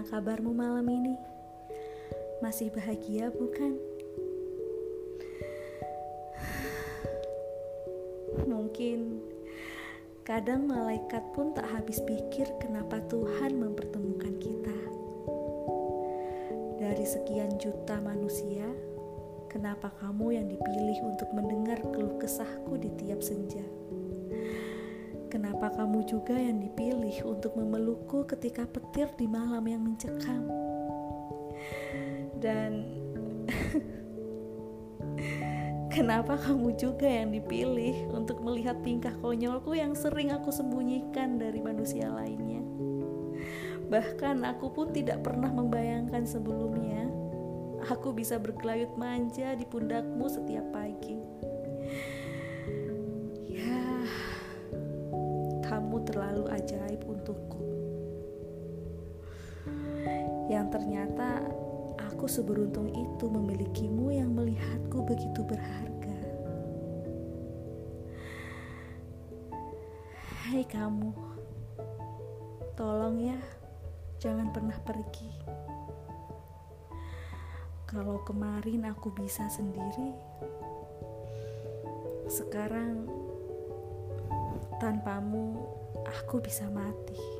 Bagaimana kabarmu malam ini? Masih bahagia, bukan? Mungkin kadang malaikat pun tak habis pikir kenapa Tuhan mempertemukan kita. Dari sekian juta manusia, kenapa kamu yang dipilih untuk mendengar keluh kesahku di tiap senja? Kenapa kamu juga yang dipilih untuk memelukku ketika petir di malam yang mencekam? Dan kenapa kamu juga yang dipilih untuk melihat tingkah konyolku yang sering aku sembunyikan dari manusia lainnya? Bahkan aku pun tidak pernah membayangkan sebelumnya aku bisa bergelayut manja di pundakmu setiap pagi. Kamu terlalu ajaib untukku. Yang ternyata aku seberuntung itu memilikimu yang melihatku begitu berharga. Hai kamu, tolong ya, jangan pernah pergi. Kalau kemarin aku bisa sendiri, sekarang Tanpamu, aku bisa mati.